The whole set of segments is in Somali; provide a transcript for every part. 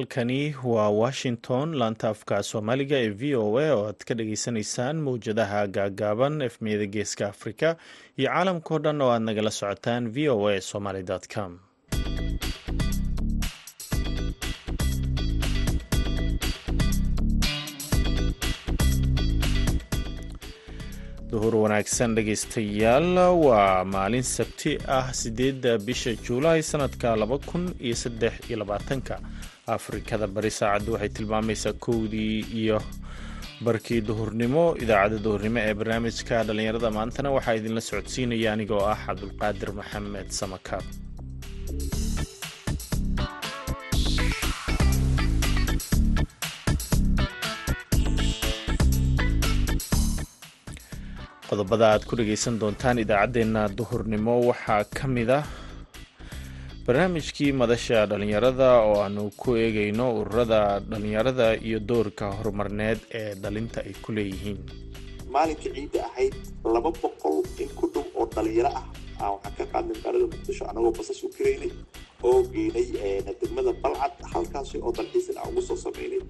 halkani waa washington laanta afka soomaaliga ee v o a oo aad ka dhageysanaysaan mowjadaha gaagaaban efmiyada geeska afrika iyo caalamkao dhan oo aad nagala socotaan v o a somaly com. Duhur wanaagsan dhegaystayaal waa maalin sabti ah sideedda bisha juulaay sanadka laba kun iyo saddex iyo labaatanka afrikada bari saacaddu waxay tilmaamaysaa kowdii iyo barkii duhurnimo idaacadda duhurnimo ee barnaamijka dhallinyarada maantana waxaa idinla socodsiinaya anigoo ah cabdulqaadir maxamed samakaab qodobada aad ku dhagaysan doontaan idaacaddeenna duhurnimo waxaa ka mid ah barnaamijkii madasha dhallinyarada oo aanu ku eegayno ururada dhallinyarada iyo doorka horumarneed ee dhalinta ay ku leeyihiin. Maalinka ciidda ahayd laba boqol in ku dhow oo dhalinyaro ah waxaan ka qaadnay magaalada muqdisho anagoo basas u karaynay oo geynay degmada balcad halkaasi oo dalxiisan aan ugu soo sameynay.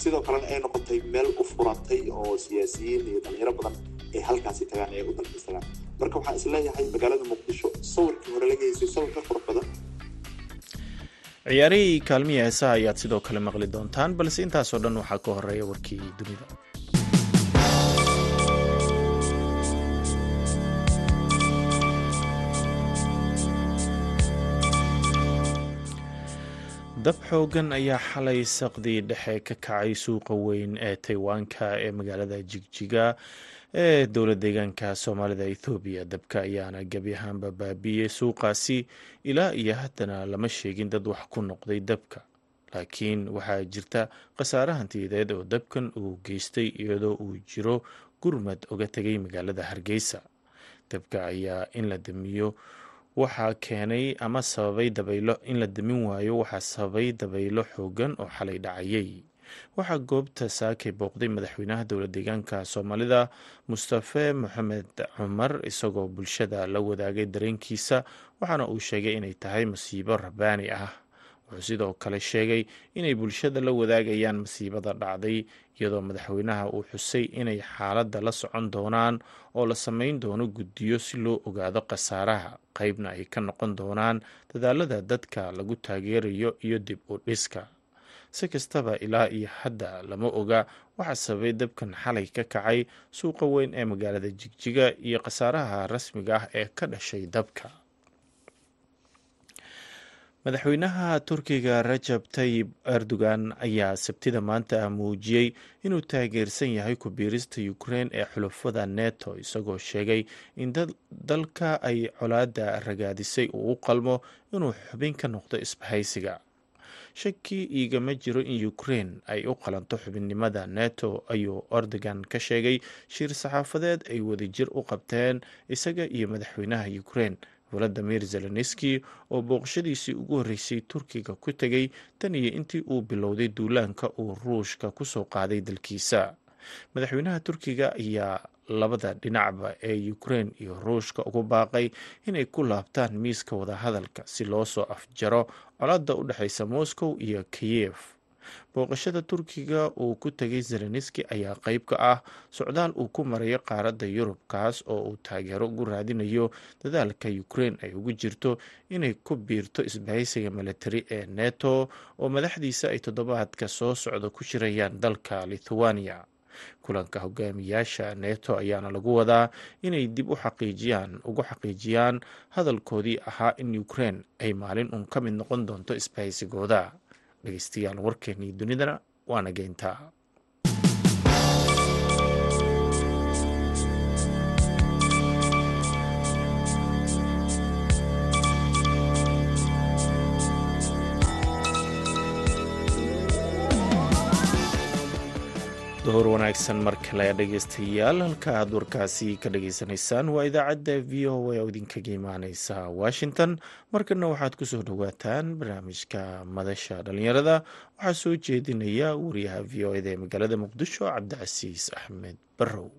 Sidoo kalena ay noqotay meel u furantay oo siyaasiyiin iyo dhalinyaro badan ay halkaasi tagaan ee u dalxiis tagaan marka waxaan is leeyahay magaalada muqdisho sawirkii hore laga sawir ka qurux badan ciyaarihii kaalmiya heesaha ayaad sidoo kale maqli doontaan balse intaasoo dhan waxaa ka horreeya warkii dunida. Dab xoogan ayaa xalay saqdii dhexe ka kacay suuqa weyn ee taywaanka ee magaalada jigjiga ee dowla deegaanka soomaalida ethoobiya dabka ayaana gebi ahaanba baabiiyey suuqaasi. Ilaa iyo haddana lama sheegin dad wax ku noqday dabka. Laakiin waxaa jirta khasaare hantiyadeed oo dabkan uu geystay iyadoo uu jiro gurmad oga tegay magaalada hargeysa. Dabka ayaa in la damiyo waxaa keenay ama sababay dabaylo in la damin waayo waxaa sababay dabaylo xoogan oo xalay dhacayay waxaa goobta saakay booqday madaxweynaha dowla deegaanka soomaalida mustafe moxamed cumar isagoo bulshada la wadaagay dareenkiisa waxaana uu sheegay inay tahay masiibo rabaani ah. Wuxuu sidoo kale sheegay inay bulshada la wadaagayaan masiibada dhacday iyadoo madaxweynaha uu xusay inay xaaladda la socon doonaan oo la samayn doono guddiyo si loo ogaado khasaaraha qeybna ay ka noqon doonaan dadaalada dadka lagu taageerayo iyo dib u dhiska si kastaba ilaa iyo hadda lama oga. Waxaa sababay dabkan xalay ka kacay suuqa weyn ee magaalada jigjiga iyo khasaaraha rasmiga ah ee ka dhashay dabka. Madaxweynaha turkiga rajab tayib erdogan ayaa sabtida maanta muujiyey inuu taageersan yahay ku-biirista ukrein ee xulafada neto isagoo sheegay in dalka ay colaada ragaadisay uu u qalmo inuu xubin ka noqdo isbahaysiga shaki igama jiro in ukrein ay u qalanto xubinnimada neto ayuu erdogan ka sheegay shir saxaafadeed ay wadajir u qabteen isaga iyo madaxweynaha ukrein valadimir zelenski oo booqashadiisii ugu horreysay turkiga ku tegay tan iyo intii uu bilowday duulaanka uu ruushka ku soo qaaday dalkiisa. Madaxweynaha turkiga ayaa labada dhinacba ee ukrein iyo ruushka ugu baaqay inay ku laabtaan miiska wadahadalka si loo soo afjaro colada u dhexeysa moscow iyo kiyef booqashada turkiga uu ku tegay zelenski ayaa qeyb ka ah socdaal uu ku marayo qaaradda yurub kaas oo uu taageero ugu raadinayo dadaalka ukrein ay ugu jirto inay ku biirto isbahaysiga militari ee neto oo madaxdiisa ay toddobaadka soo socda ku shirayaan dalka lithuania kulanka hogaamiyaasha neto ayaana lagu wadaa inay dib u xaqiijiyaan ugu xaqiijiyaan hadalkoodii ahaa in ukrein ay maalin uun ka mid noqon doonto isbahaysigooda dhegeystayaal warkeennii dunidana waana geyntaa duhur wanaagsan mar kale dhegeystayaal halka aad warkaasi ka dhageysanaysaan waa idaacadda v o a oo idinkaga imaaneysa washington. Markana waxaad ku soo dhawaataan barnaamijka madasha dhalinyarada waxaa soo jeedinaya wariyaha v o eda ee magaalada muqdisho cabdicasiis axmed barrow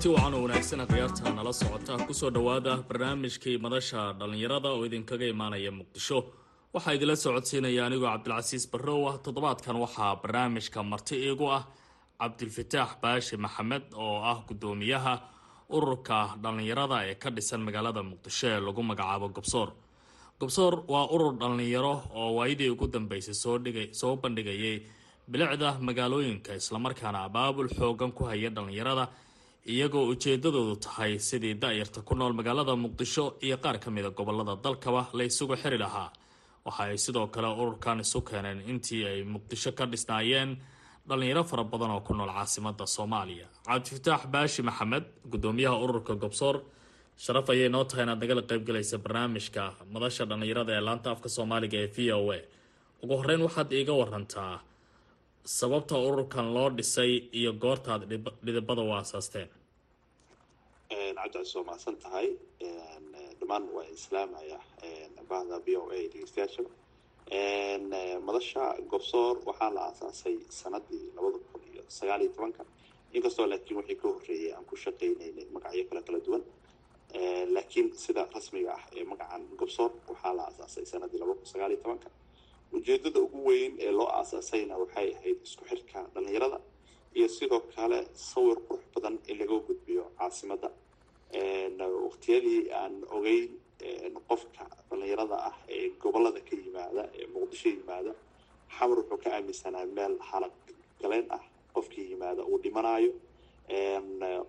kulanti wacan wanaagsan khiyaarta nala socota ku soo dhowaada barnaamijkii madasha dhallinyarada oo idinkaga imaanaya muqdisho. Waxaa idinla socodsiinaya anigoo cabdilcasiis barrow ah. Toddobaadkan waxaa barnaamijka marti iigu ah cabdilfataax baashi maxamed oo ah guddoomiyaha ururka dhallinyarada ee ka dhisan magaalada muqdisho ee lagu magacaabo gobsoor. Gobsoor waa urur dhallinyaro oo waayadii ugu dambeysay soo bandhigayay bilicda magaalooyinka islamarkaana abaabul xoogan ku haya dhallinyarada iyagoo ujeedadoodu tahay sidii da-yarta ku nool magaalada muqdisho iyo qaar ka mida gobollada dalkaba la isugu xiri lahaa. Waxa ay sidoo kale ururkan isu keeneen intii ay muqdisho ka dhisnaayeen dhallinyaro fara badan oo ku nool caasimada soomaaliya. Cabdifataax baashi maxamed gudoomiyaha ururka gobsoor sharaf ayay noo tahay inaad nagala qeybgalaysa barnaamijka madasha dhallinyarada ee laanta afka soomaaliga ee v o a. Ugu horeyn waxaad iiga warantaa sababta ururkan loo dhisay iyo goortaad dhidibada u aasaasteen cabdicas waa mahadsan tahay dhammaan waa islaamaya bahda v o a dhegeystayaasha madasha gobsoor waxaa la aasaasay sanadii labada kun iyo sagaal iyo tobanka. Inkastoo laakiin wixii ka horreeyay aan ku shaqaynaynay magacyo kale kala duwan laakiin sida rasmiga ah ee magacan gobsoor waxaa la aasaasay sanadii laba kun sagaal iyo tobanka ujeedada ugu weyn ee loo aasaasayna waxay ahayd isku xirka dhallinyarada iyo sidoo kale sawir qurux badan in laga gudbiyo caasimadda waqtiyadii aan ogeyn qofka dhallinyarada ah ee gobollada ka yimaada ee muqdisho yimaada xamar wuxuu ka aaminsanaa meel xalaq galeen ah qofkii yimaada uu dhimanaayo.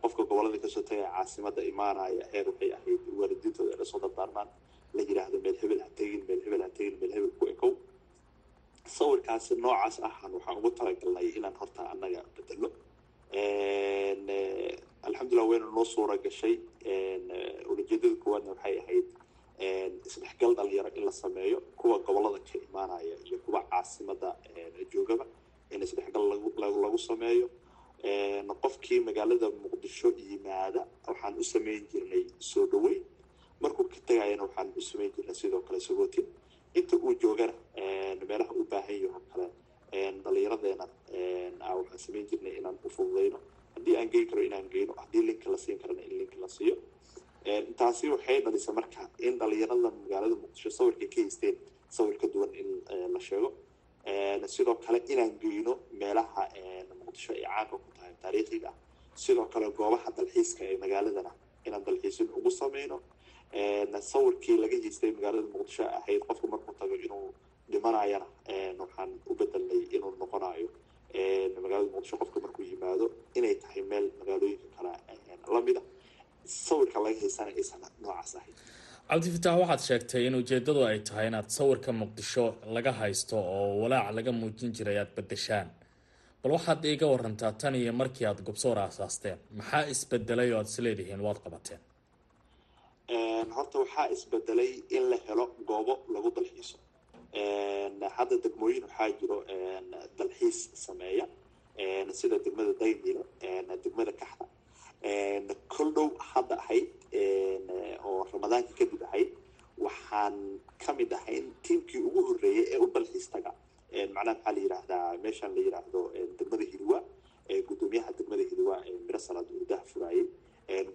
Qofka gobollada ka soo tagaya caasimadda imaanaya heer waxay ahayd waalidiintooda la soo dardaarmaan. La yidhaahdo meel hebel ha tegin meel hebel ha tegin meel hebel ku ekow sawirkaasi noocaas ahan waxaan ugu talagalnay inaan horta annaga bedelo. Alxamdulillah wayna noo suura gashay. Ulajeedada koowaadna waxay ahayd isdhexgal dhalinyaro in la sameeyo kuwa gobollada ka imaanaya iyo kuwa caasimada joogaba in isdhexgal lagu sameeyo. Qofkii magaalada muqdisho yimaada waxaan u sameyn jirnay soo dhaweyn. Markuu ka tegayana waxaan u sameyn jirnay sidoo kale sagootin inta uu joogana meelaha u baahan yaho kale dhallinyaradeena waxaan samayn jirnay inaan u fududayno haddii aan geyn karo inaan geyno haddii linka la siin karana in linka la siiyo. Taasi waxay dhalisa marka in dhallinyarada magaalada muqdisho sawirkay ka haysteen sawir ka duwan in la sheego. Sidoo kale inaan geyno meelaha muqdisho ay caanka ku tahay taariikhiga. Sidoo kale goobaha dalxiiska ee magaaladana inaan dalxiisin ugu sameyno sawirkii laga haystay magaalada muqdisho ahayd qofku markuu tago inuu dhimanayana waxaan u bedelnay inuu noqonayo magaalada muqdisho qofka markuu yimaado inay tahay meel magaalooyinka kale lamida sawirka laga haysana aysan noocaas ahayd cabdifitaax waxaad sheegtay in ujeedadu ay tahay inaad sawirka muqdisho laga haysto oo walaac laga muujin jiray aad bedeshaan bal waxaad iiga warantaa tan iyo markii aad gobsoor aasaasteen maxaa isbedelay oo aad isleedihiin waad qabateen horta waxaa isbedelay in la helo goobo lagu dalxiiso. Hadda degmooyin waxaa jiro dalxiis sameeya. Sida degmada daymilo degmada kaxda. Kol dhow hadda ahayd oo ramadaanka kadib ahayd waxaan ka mid ahayn tiimkii ugu horreeyay ee u dalxiis taga macnaha maxaa la yidhaahdaa meeshaan la yidhaahdo degmada hiliwa guddoomiyaha degmada hiliwa miro salaad urdaha furaayey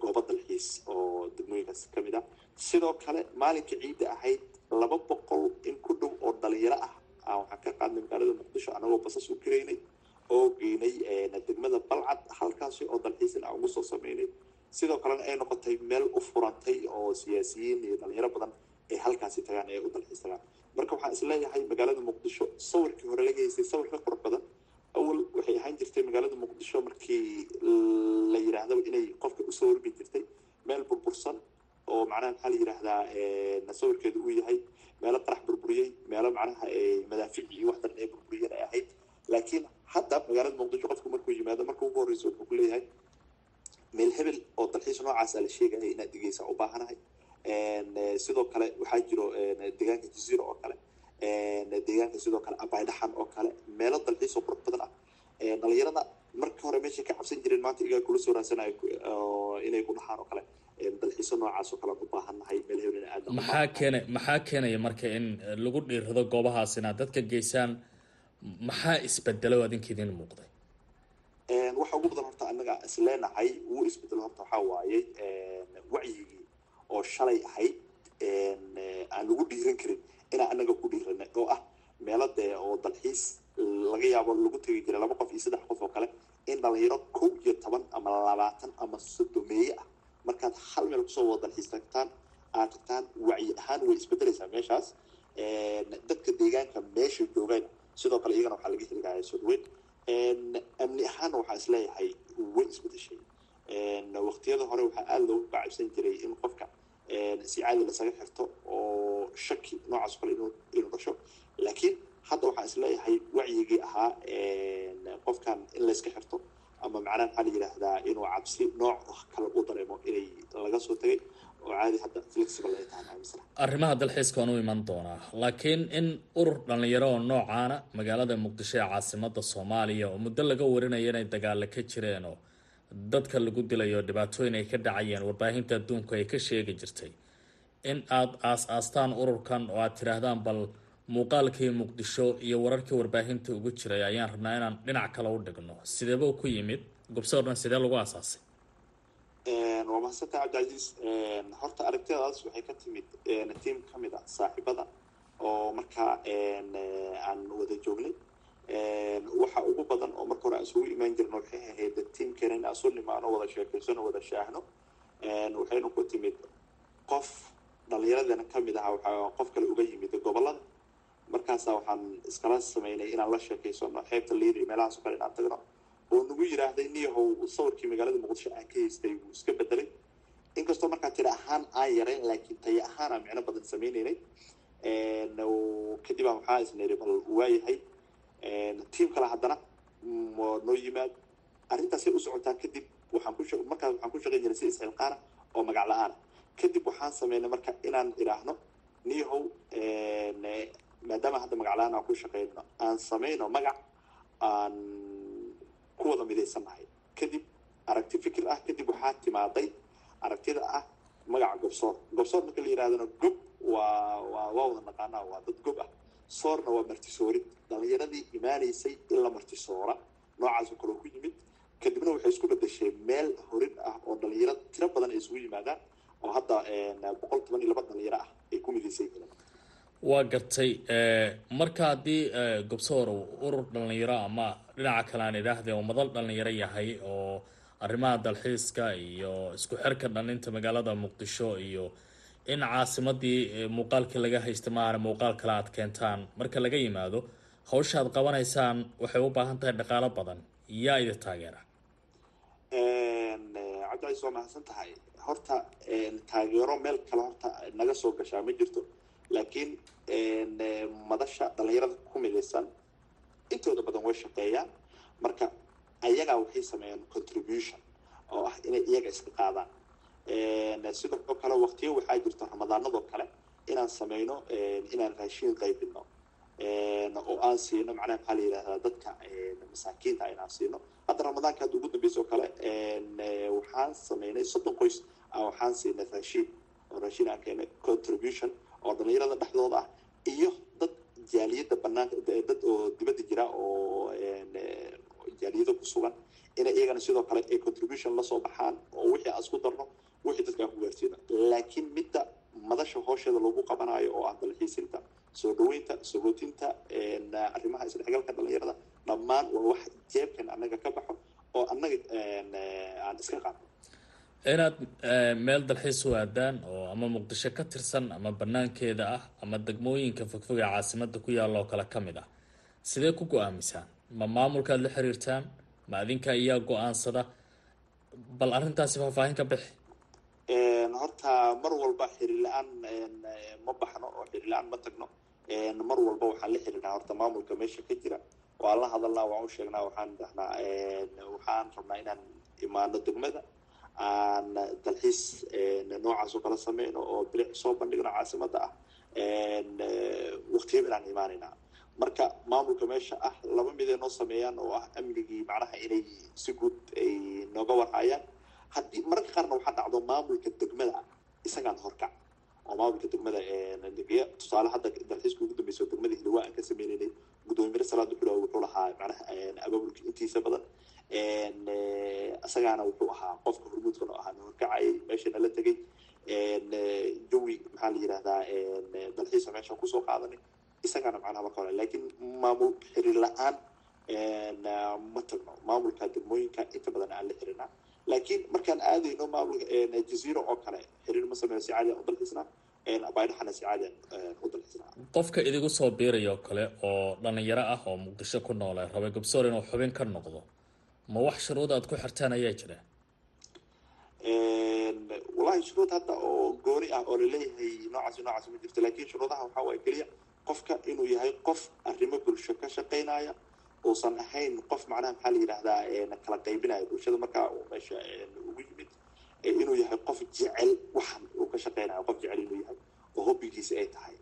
goobo dalxiis oo degmooyinkaas ka mid ah. Sidoo kale maalinka ciidda ahayd laba boqol in ku dhow oo dhalinyaro ah waxaan ka qaadnay magaalada muqdisho anagoo basas u kiraynay oo geynay degmada balcad halkaasi oo dalxiisin aan ugu soo sameynay. Sidoo kalena ay noqotay meel u furantay oo siyaasiyiin iyo dhalinyaro badan ay halkaasi tagaan ee u dalxiis tagaan marka waxaan is leeyahay magaalada muqdisho sawirkii hore laga haystay sawir ka qurux badan awal waxay ahaan jirtay magaalada muqdisho markii la yidhaahdaba inay qofka u soo warbi jirtay meel burbursan oo macnaha maxaa la yidhaahdaa sawirkeedu uu yahay meelo qarax burburiyey meelo macnaha madaafic iyo wax daran ay burburiyeen ay ahayd. Laakiin hadda magaalada muqdisho qofku markuu yimaado marka ugu horreysa wuxuu ku leeyahay meel hebel oo dalxiis noocaasa la sheegaya inaad dhegeysa u baahanahay. Sidoo kale waxaa jiro deegaanka jaziira oo kale deegaanka sidoo kale abaydhaxan oo kale meelo dalxiis oo qurux badan ah. Dhalinyarada marka hore meeshay ka cabsan jireen maanta igaa kula soo raadsanayo inay ku dhaxaan oo kale. Dalxiiso noocaas oo kale aan u baahannahay meel aad maxaa keena maxaa keenaya marka in lagu dhiirado goobahaas inaad dadka geysaan? Maxaa isbedelo adinka idin muuqday? Waxa ugu badan horta annaga isleenahay wuu isbeddel horta waxaa waaye wacyigii oo shalay ahayd aan lagu dhiiran karin inaan annaga ku dhiiranay oo ah meelo dee oo dalxiis laga yaabo lagu tegi jiray laba qof iyo saddex qof oo kale in dhalinyaro kow iyo toban ama labaatan ama sodomeeye ah. Markaad hal meel ku soo wada dalxiis tagtaan aad tagtaan wacyi ahaan way isbedelaysaa meeshaas. Dadka deegaanka meesha joogayna sidoo kale iyagana waxaa laga soo dhaweyn amni ahaanna waxaa is leeyahay way isbedeshay waqtiyada hore waxaa aada loogu bacabsan jiray in qofka si caadi lasaga xirto oo shaki noocaas kale inuu dhasho. Laakiin hadda waxaa is leeyahay wacyigii ahaa qofkan in layska xirto ama macnaha maxaa la yidhaahdaa inuu cabsi nooc kale u dareemo inay laga soo tegay oo caadi hadda flexible ay tahay arrimaha dalxiiska waan u iman doonaa laakiin in urur dhallinyaro oo noocaana magaalada muqdisho ee caasimada soomaaliya oo muddo laga warinayo inay dagaalo ka jireen dadka lagu dilayo dhibaatooyin ay ka dhacayeen warbaahinta adduunku ay ka sheegi jirtay in aada aas-aastaan ururkan oo aad tidhaahdaan bal muuqaalkii muqdisho iyo wararkii warbaahinta ugu jiray ayaan rabnaa inaan dhinac kale u dhigno. Sideeba ku yimid? Gobsoo dhan sidee lagu aasaasay? Waa mahadsantaha cabdicasiis horta aragtiyadaas waxay ka timid tiam ka mid ah saaxiibada oo markaa aan wada joognay. Waxa ugu badan oo marka hore aan isugu imaan jirna waxay ahayd tiamkeena in aan isu nimaano wada sheekaysano wada shaahno. Waxayna ku timid qof dhalinyaradana ka mid aha waxaa qof kale uga yimid gobollada markaasa waxaan iskala sameynay inaan la sheekaysano xeebta liida iyo meelahaas oo kale inaan tagno. Oo nagu yidhaahday niyahow sawirkii magaalada muqdisho aan ka haystay wuu iska bedelay inkastoo markaa tira ahaan aan yarayn laakiin taya ahaan aan micno badan sameyneynay kadib waxaa isniri bal waayahay tiam kale haddana noo yimaad. Arrintaasay u socotaa kadib waxaan ku markaas waxaan ku shaqayn jiray si isxilqaana oo magac la'aana kadib waxaan sameynay marka inaan idhaahno niyahow maadaama hadda magac la'aan aan ku shaqeyno aan sameyno magac aan ku wada midaysannahay kadib aragti fikir ah kadib waxaa timaaday aragtida ah magaca gobsoor gobsoor marka la yidhahdana gob waa waa waa wada naqaanaa waa dad gob ah. Soorna waa martisoorid dhalinyaradii imaanaysay in la martisoora noocaas oo kaleo ku yimid. Kadibna waxay isku bedeshay meel horin ah oo dhalinyaro tiro badan ay isugu yimaadaan oo hadda boqol toban iyo laba dhalinyaro ah ay ku midaysan yihiin waa gartay marka haddii gobsoor uu urur dhalinyaro ama dhinaca kale aan idhaahde oo madal dhalinyaro yahay oo arrimaha dalxiiska iyo isku xirka dhalinta magaalada muqdisho iyo in caasimadii muuqaalkii laga haysta maahane muuqaal kale aad keentaan marka laga yimaado hawsha aad qabanaysaan waxay u baahan tahay dhaqaalo badan. Yaa idin taageera. Cabdicaiis waa mahadsan tahay horta taageero meel kale horta naga soo gashaa ma jirto. Laakiin madasha dhalinyarada ku midaysan intooda badan way shaqeeyaan. Marka ayagaa waxay sameeyaan contribution oo ah inay iyaga iska qaadaan. Sidoo kale waktiyo waxaa jirta ramadaanadoo kale inaan sameyno inaan raashiin qaybino. Oo aan siino macnaha maxaa la yidhahdaa dadka masaakiinta inaan siino. Hadda ramadaanka hadda ugu dambeysa oo kale waxaan sameynay soddon qoys waxaan siinay raashiin oo aan keenay contribution oo dhalinyarada dhexdooda ah iyo dad jaaliyadda banaanka dad oo dibadda jira oo jaaliyado ku sugan inay iyagana sidoo kale ay contribution la soo baxaan oo wixii aan isku darno wixii dadka aan ku gaarsiino laakiin midda madasha hoosheeda lagu qabanayo oo ah dalxiisinta soo dhaweynta sagootinta arrimaha isdhexgalka dhalinyarada dhammaan waa wax jeebkan annaga ka baxo oo annaga aan iska qaadno inaad meel dalxiis u aadaan oo ama muqdisho ka tirsan ama banaankeeda ah ama degmooyinka fogfog ee caasimada ku yaalla oo kale ka mid ah. Sidee ku go'aamisaan ma maamulkaad la xiriirtaan? Ma adinka iyaa go'aansada? Bal arrintaasi faahfaahin ka bixi. Horta mar walba xiriir la'aan ma baxno oo xiriir la'aan ma tagno. Mar walba waxaan la xiriirnaa horta maamulka meesha ka jira. Waan la hadalnaa waan u sheegnaa waxaan dhahnaa waxaan rabnaa inaan imaano degmada aan dalxiis noocaas oo kala sameyno oo bilic soo bandhigno caasimada ah waktiyaba inaan imaanaynaa marka maamulka meesha ah laba mid ay noo sameeyaan oo ah amnigii macnaha inay si guud ay nooga warhayaan. Haddii mararka qaarna waxaa dhacdo maamulka degmada isagaan horkac oo maamulka degmada degeya tusaale hadda dalxiiska ugu dambeysa degmada hilawaa aan ka sameynaynay gudoomiye salaad wuxuu lahaa macnaha abaabulka intiisa badan isagaana wuxuu ahaa qofka hormuudkan oo ahaa na horkacayay meesha nala tegay jawi maxaa la yidhahdaa dalxiisa meesha ku soo qaadanay. Isagaana macnaha marka hore laakiin maamul xiriir la'aan ma tagno. Maamulka degmooyinka inta badan aan la xirinaa laakiin markaan aadayno maamulka jaziiro oo kale xiriir ma sameeyo si caadi aan u dalxiisnaa baydhaxana si caadi aan u dalxiisnaa qofka idigu soo biiraya oo kale oo dhalinyaro ah oo muqdisho ku noole rabay gobsoor inuu xubin ka noqdo ma wax shuruud aad ku xirtaan ayaa jira? Wallahi shuruud hadda oo gooni ah oo la leeyahay noocaasi noocaasi ma jirto laakiin shuruudaha waxaa waaya keliya qofka inuu yahay qof arrimo bulsho ka shaqaynaya uusan ahayn qof macnaha maxaa la yidhahdaa kala qaybinaya bulshada markaa uu meesha ugu yimid inuu yahay qof jecel waxan uu ka shaqaynayo qof jecel inuu yahay oo hobbigiisa ay tahay.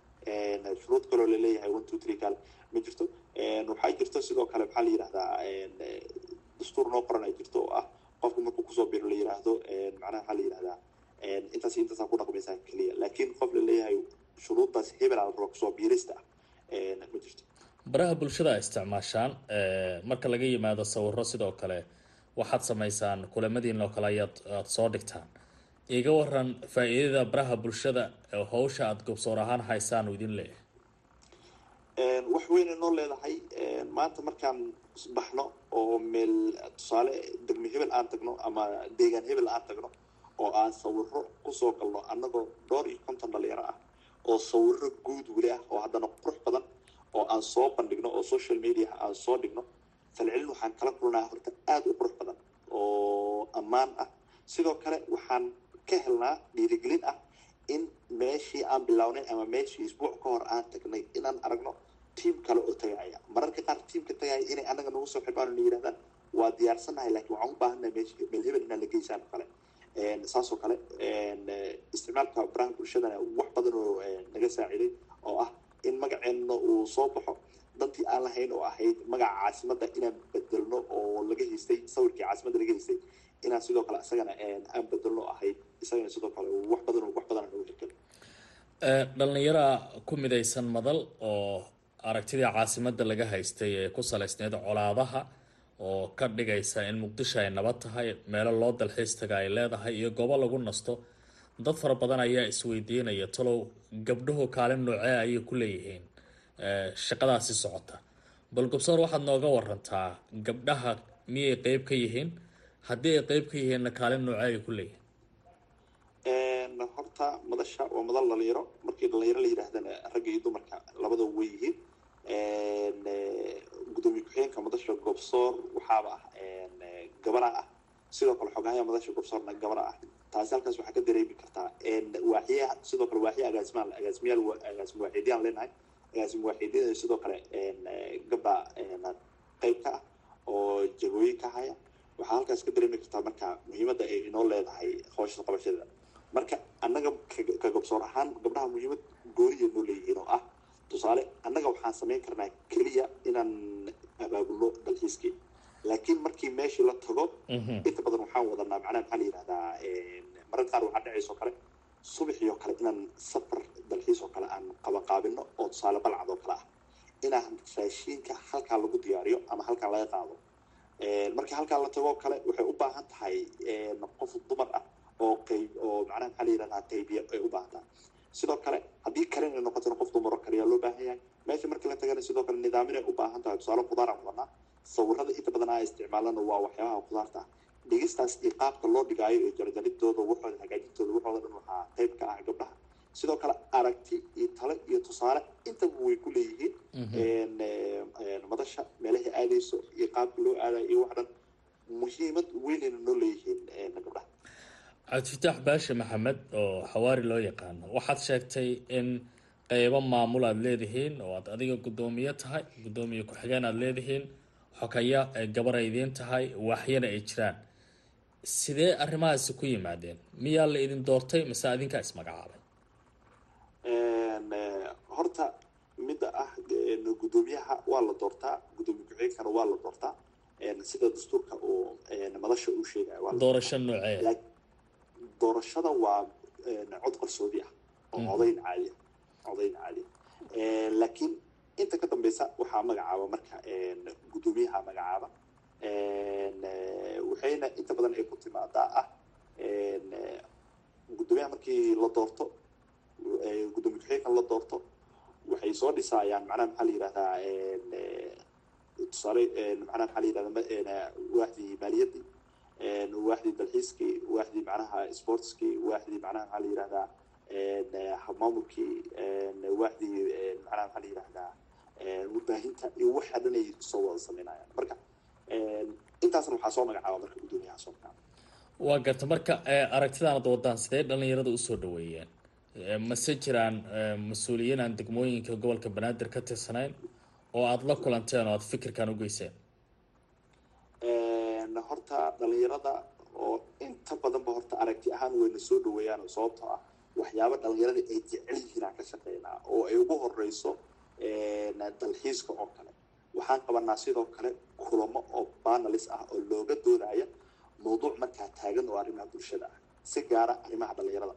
Shuruud kaloo la leeyahay one two three kale ma jirto. Waxaa jirto sidoo kale maxaa la yidhahdaa dastuur noo qoran ay jirto oo ah qofku markuu ku soo biro la yidhaahdo macnaha waxaa la yidhahdaa intaas intaasaa ku dhaqmaysaa keliya laakiin qof la leeyahay shuruuddaas hebel aa raba ku soo biirista ah ma jirto. Baraha bulshada a isticmaashaan marka laga yimaado sawiro sidoo kale waxaad samaysaan kulamadiin kale ayaad aada soo dhigtaan. Iga waran faa-iidada baraha bulshada hawsha aada gobsoor ahaan haysaan idin leeyahay wax weynay noo leedahay. Maanta markaan baxno oo meel tusaale degmo hebel aan tagno ama deegaan hebel aan tagno oo aan sawiro ku soo galno annagoo dhowr iyo konton dhalinyaro ah oo sawiro guud weli ah oo haddana qurux badan oo aan soo bandhigno oo social media aan soo dhigno falcelin waxaan kala kulnaa horta aada u qurux badan oo ammaan ah. Sidoo kale waxaan ka helnaa dhiirigelin ah in meeshii aan bilownay ama meeshii isbuuc ka hor aan tagnay inaan aragno tiam kale oo tagaya mararka qaar tiamka tagaya inay annaga nagu soo xidhaan na yidhahdaan waa diyaarsannahay laakiin waxaan u baahannahay meesh meel hebel la geysaan kale. Saasoo kale isticmaalka baraha bulshadana wax badan oo naga saaciday oo ah in magaceenna uu soo baxo. Dantii aan lahayn oo ahayd magaca caasimadda inaan bedelno oo laga haystay sawirkii caasimadda laga haystay inaan sidoo kale isagana aan bedelno ahayd isagana sidoo kale wax badan wax badan nagu hirgelin dhallinyara ku midaysan madal oo aragtidii caasimadda laga haystay ee ku salaysneyd colaadaha oo ka dhigaysa in muqdisho ay nabad tahay meelo loo dalxiis taga ay leedahay iyo goobo lagu nasto dad fara badan ayaa isweydiinaya talow gabdhuhu kaalin noocee ayay ku leeyihiin shaqadaasi socota. Bal gobsoor waxaad nooga warantaa gabdhaha miyay qeyb ka yihiin? Haddii ay qeyb ka yihiinna kaalin noocee ay ku leeyihiin. Horta madasha waa madal dhalinyaro markii dhalinyaro la yidhaahdana ragga iyo dumarka labadaba way yihiin gudoomiye ku-xigeenka madasha gobsoor waxaaba ah gabara ah. Sidoo kale xogahaya madasha gobsoorna gabara ah. Taasi halkaas waxaa ka dareemi kartaa waaxiya sidoo kale waaxiya agaasimaal agaasimayaal agaasim waaxiidyaan leenahay. Agaasim waaxiidyada sidoo kale gabdha qeyb ka ah oo jagooyin ka haya. Waxaa halkaas ka dareemi kartaa marka muhiimadda ay inoo leedahay hawsha qabashadeeda marka annaga ka gobsoor ahaan gabdhaha muhiimad gooniya noo leeyihiin oo ah tusaale annaga waxaan samayn karnaa keliya inaan abaabulno dalxiiskii. Laakiin markii meeshii la tago inta badan waxaan wadanaa macnaha maxaa la yidhahdaa marar qaar waxaa dhacaysa oo kale subaxii oo kale inaan safar dalxiis oo kale aan qabaqaabino oo tusaale balcad oo kale ah. Inaan raashiinka halkaa lagu diyaariyo ama halkaa laga qaado. Markii halkaa la tago oo kale waxay u baahan tahay qof dumar ah oo qayb oo macnaha maxaa la yidhahdaa qaybiya ay u baahan tahay sidoo kale haddii karin ay noqotona qof dumaro kaliyaa loo baahan yahay meesha markii la tagana sidoo kale nidaamin ay u baahan tahay tusaale khudaar aan wadanaa sawirada inta badan aa isticmaalana waa waxyaabaha khudaarta. Ah dhigistaas iyo qaabka loo dhigaayo iyo jarjaridooda waxooda hagaajintooda waxooda dhan waxaa qayb ka ah gabdhaha. Sidoo kale aragti iyo tale iyo tusaale intaba way ku leeyihiin madasha meelahay aadayso iyo qaabka loo aadayo iyo wax dhan muhiimad weynayna noo leeyihiin gabdhaha cabdifitaax baashe maxamed oo xawaari loo yaqaano waxaad sheegtay in qeybo maamul aada leedihiin oo aad adiga guddoomiye tahay guddoomiye ku-xigeen aada leedihiin xogaya ay gabar ay idiin tahay waaxyana ay jiraan. Sidee arrimahaasi ku yimaadeen? Miyaa la idin doortay mise adinkaa ismagacaabay horta midda ah guddoomiyaha waa la doortaa guddoomiye ku-xigeenkana waa la doortaa. Sida dastuurka uu madasha uu sheegaya doorasho noocee doorashada waa cod qarsoodi ah oo codayn caadi ah codayn caadi ah. Laakiin inta ka dambeysa waxaa magacaaba marka guddoomiyaha magacaaba waxayna inta badan ay ku timaadaa ah guddoomiyaha markii la doorto guddoomiye ku-xigeenka la doorto waxay soo dhisaayaan macnaha maxaa la yidhahdaa tusaale macnaha maxaa la yidhahdaa waaxdii maaliyaddii waaxdii dalxiiskii waaxdii macnaha sportskii waaxdii macnaha maxaa la yidhahdaa maamulkii waaxdii macnaha maxaa la yidhahdaa warbaahinta iyo waxa dhan ay soo wada sameynayaan. Marka intaasna waxaa soo magacaaba marka guddoomiyaha soo magacaaba waa garta marka aragtidaanad wadaan sidee dhalinyarada u soo dhaweeyeen? Mase jiraan mas'uuliyiin aan degmooyinka gobolka banaadir ka tirsanayn oo aada la kulanteen oo aada fikirkan u geyseen horta dhalinyarada oo inta badanba horta aragti ahaan wayna soo dhaweeyaan sababtoo ah waxyaaba dhalinyarada ay jecel yihiin aan ka shaqeynaa oo ay ugu horeyso dalxiiska oo kale. Waxaan qabanaa sidoo kale kulamo oo banalis ah oo looga doodaya mawduuc markaa taagan oo arrimaha bulshada ah si gaara arrimaha dhalinyarada.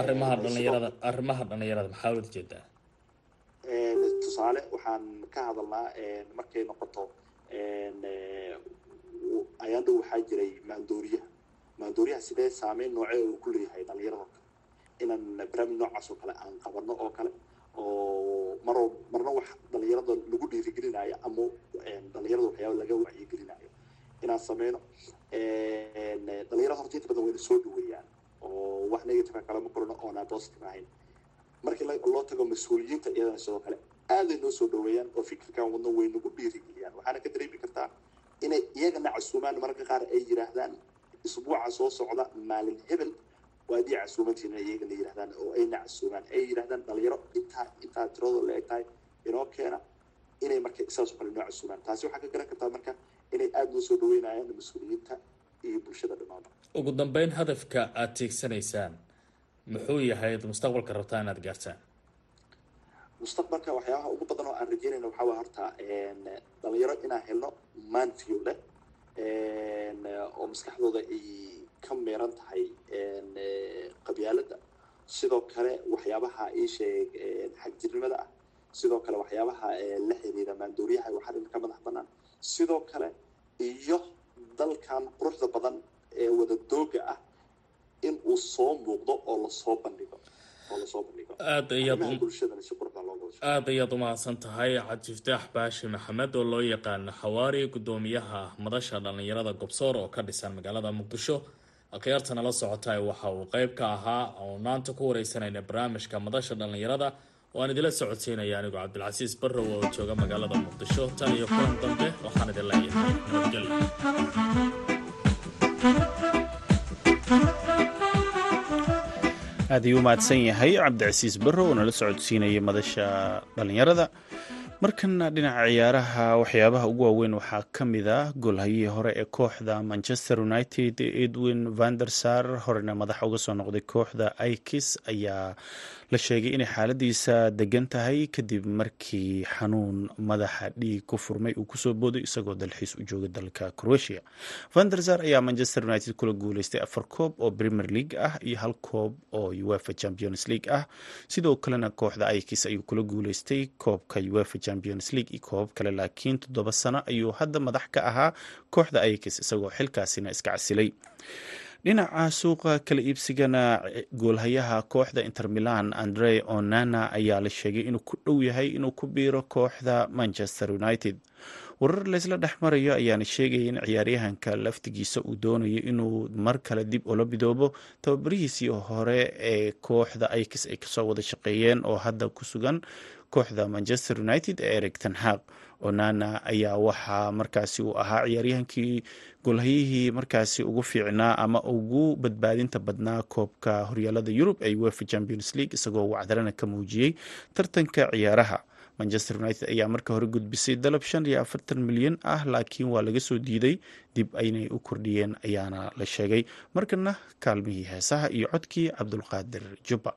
Arrimaha dhalinyarada arrimaha dhalinyarada maxaa wada jeedaa? Tusaale waxaan ka hadalnaa markay noqoto dhow waxaa jiray maandooriyaha maandooriyaha sidee saameyn noocee uu ku leeyahay dhalinyarada? Kale inaan barnaamij noocaas oo kale aan qabano oo kale oo mar marna wax dhalinyarada lagu dhiirigelinayo ama dhalinyarada waxyaaba laga wacyigelinayo inaan sameyno dhalinyarada horta inta badan wayna soo dhaweeyaan oo wax negative kale ma qorano oonaan positive ahayn. Markii loo tago mas'uuliyiinta iyadana sidoo kale aaday noo soo dhaweeyaan oo fikirkan wadno way nagu dhiirigeliyaan. Waxaana ka dareemi kartaa inay iyagana casuumaan mararka qaar ay yidhaahdaan isbuuca soo socda maalin hebel. Waa adii casuumantiina iyagana yidhahdaan oo ayna casuumaan ay yidhahdaan dhalinyaro. Intaa intaa tiradoo la eg tahay inoo keena inay marka saasoo kale noo casuumaan. Taasi waxaa ka garan kartaa marka inay aada noo soo dhaweynayaan mas'uuliyiinta iyo bulshada dhammaanba ugu dambeyn hadafka aada tiigsanaysaan muxuu yahay mustaqbalka rabtaa inaad gaartaan? Mustaqbalka waxyaabaha ugu badan oo aan rajeynayna waxaa horta dhalinyaro inaan helno maanfiyo leh oo maskaxdooda ay ka meeran tahay qabyaaladda. Sidoo kale waxyaabaha iisheeg xagjirnimada ah. Sidoo kale waxyaabaha la xiriira maandooriyaha waxaa dhan ka madax banaan sidoo kale iyo dalkan quruxda badan ee wada dooga ah in uu soo muuqdo oo la soo bandhigo aad ayaad umahadsan tahay cabdifataax baashi maxamed oo loo yaqaano xawaari guddoomiyaha madasha dhalinyarada gobsoor oo ka dhisan magaalada muqdisho. Akhyaartana la socotay waxa uu qeyb ka ahaa oo maanta ku wareysanayna barnaamijka madasha dhalinyarada oo aan idila socodsiinaya anigoo cabdilcasiis barrow oo jooga magaalada muqdisho. Tan iyo kulan dambe waxaan idin leeyahay nabadgelyo aad ayuu umahadsan yahay cabdicasiis barrow oo nala socodsiinayay madasha dhalinyarada markana dhinaca ciyaaraha waxyaabaha ugu waaweyn waxaa ka mid ah goolhayihii hore ee kooxda manchester united edwin vandersar horena madax uga soo noqday kooxda ikis ayaa la sheegay inay xaaladiisa degan tahay kadib markii xanuun madaxa dhiig ku furmay uu ku soo booday isagoo dalxiis u jooga dalka croatia. Vandersar ayaa manchester united kula guuleystay afar koob oo premier league ah iyo hal koob oo uefa champions league ah. Sidoo kalena kooxda ikis ayuu kula guuleystay koobka uefa champions league iyo koobab kale laakiin toddoba sano ayuu hadda madax ka ahaa kooxda ikis isagoo xilkaasina iska casilay dhinaca suuqa kala iibsigana goolhayaha kooxda inter milan andre onana ayaa la sheegay inuu ku dhow yahay inuu ku biiro kooxda manchester united. Warar laysla dhex marayo ayaana sheegaya in ciyaaryahanka laftigiisa uu doonayo inuu mar kale dib ula bidoobo tababarihiisii hore ee kooxda ikis ay ka soo wada shaqeeyeen oo hadda ku sugan kooxda manchester united ee eric tenhaq onana ayaa waxaa markaasi uu ahaa ciyaaryahankii golhayihii markaasi ugu fiicnaa ama ugu badbaadinta badnaa koobka horyaalada yurub ee uefa champions league isagoo wacdarana ka muujiyey tartanka ciyaaraha. Manchester united ayaa marka hore gudbisay dalab shan iyo afartan milyan ah laakiin waa laga soo diiday dib aynay u kordhiyeen ayaana la sheegay. Markana kaalmihii heesaha iyo codkii cabdulqaadir jubba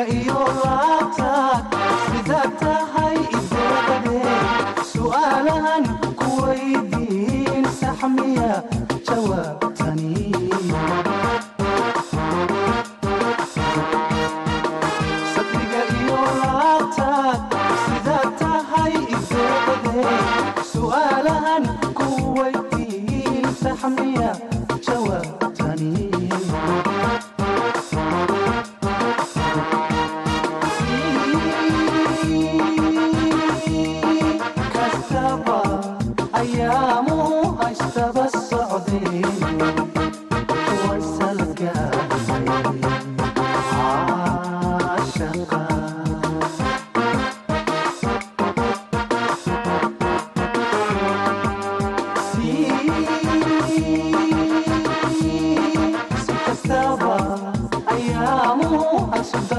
aniga iyo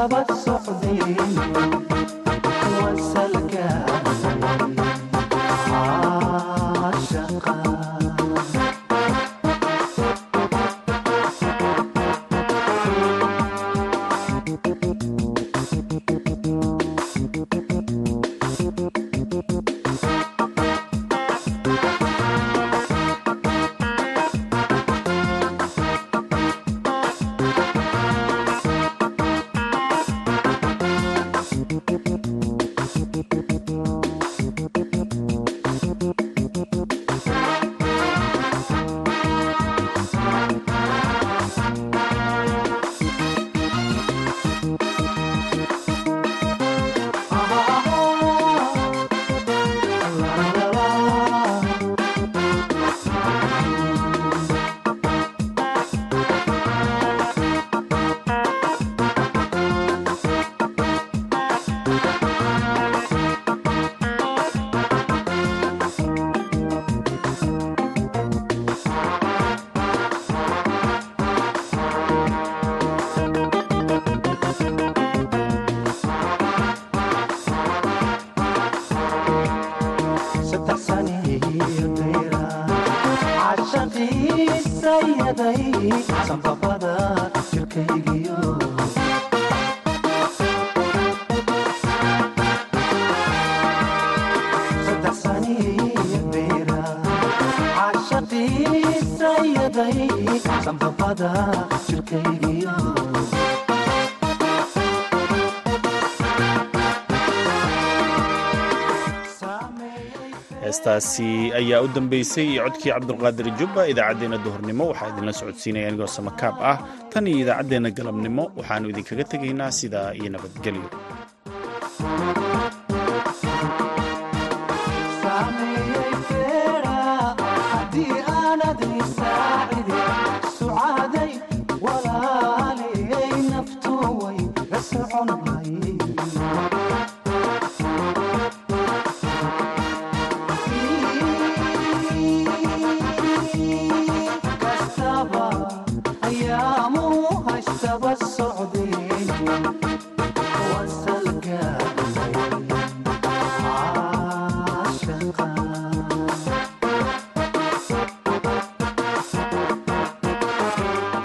Sabah heestaasi ayaa u dambeysay iyo codkii cabdulqaadir jubba idaacaddeenna duhurnimo. Waxaa idinla socodsiinaya anigoo samakaab ah. Tan iyo idaacaddeenna galabnimo waxaannu idinkaga tegaynaa sidaa iyo nabadgelyo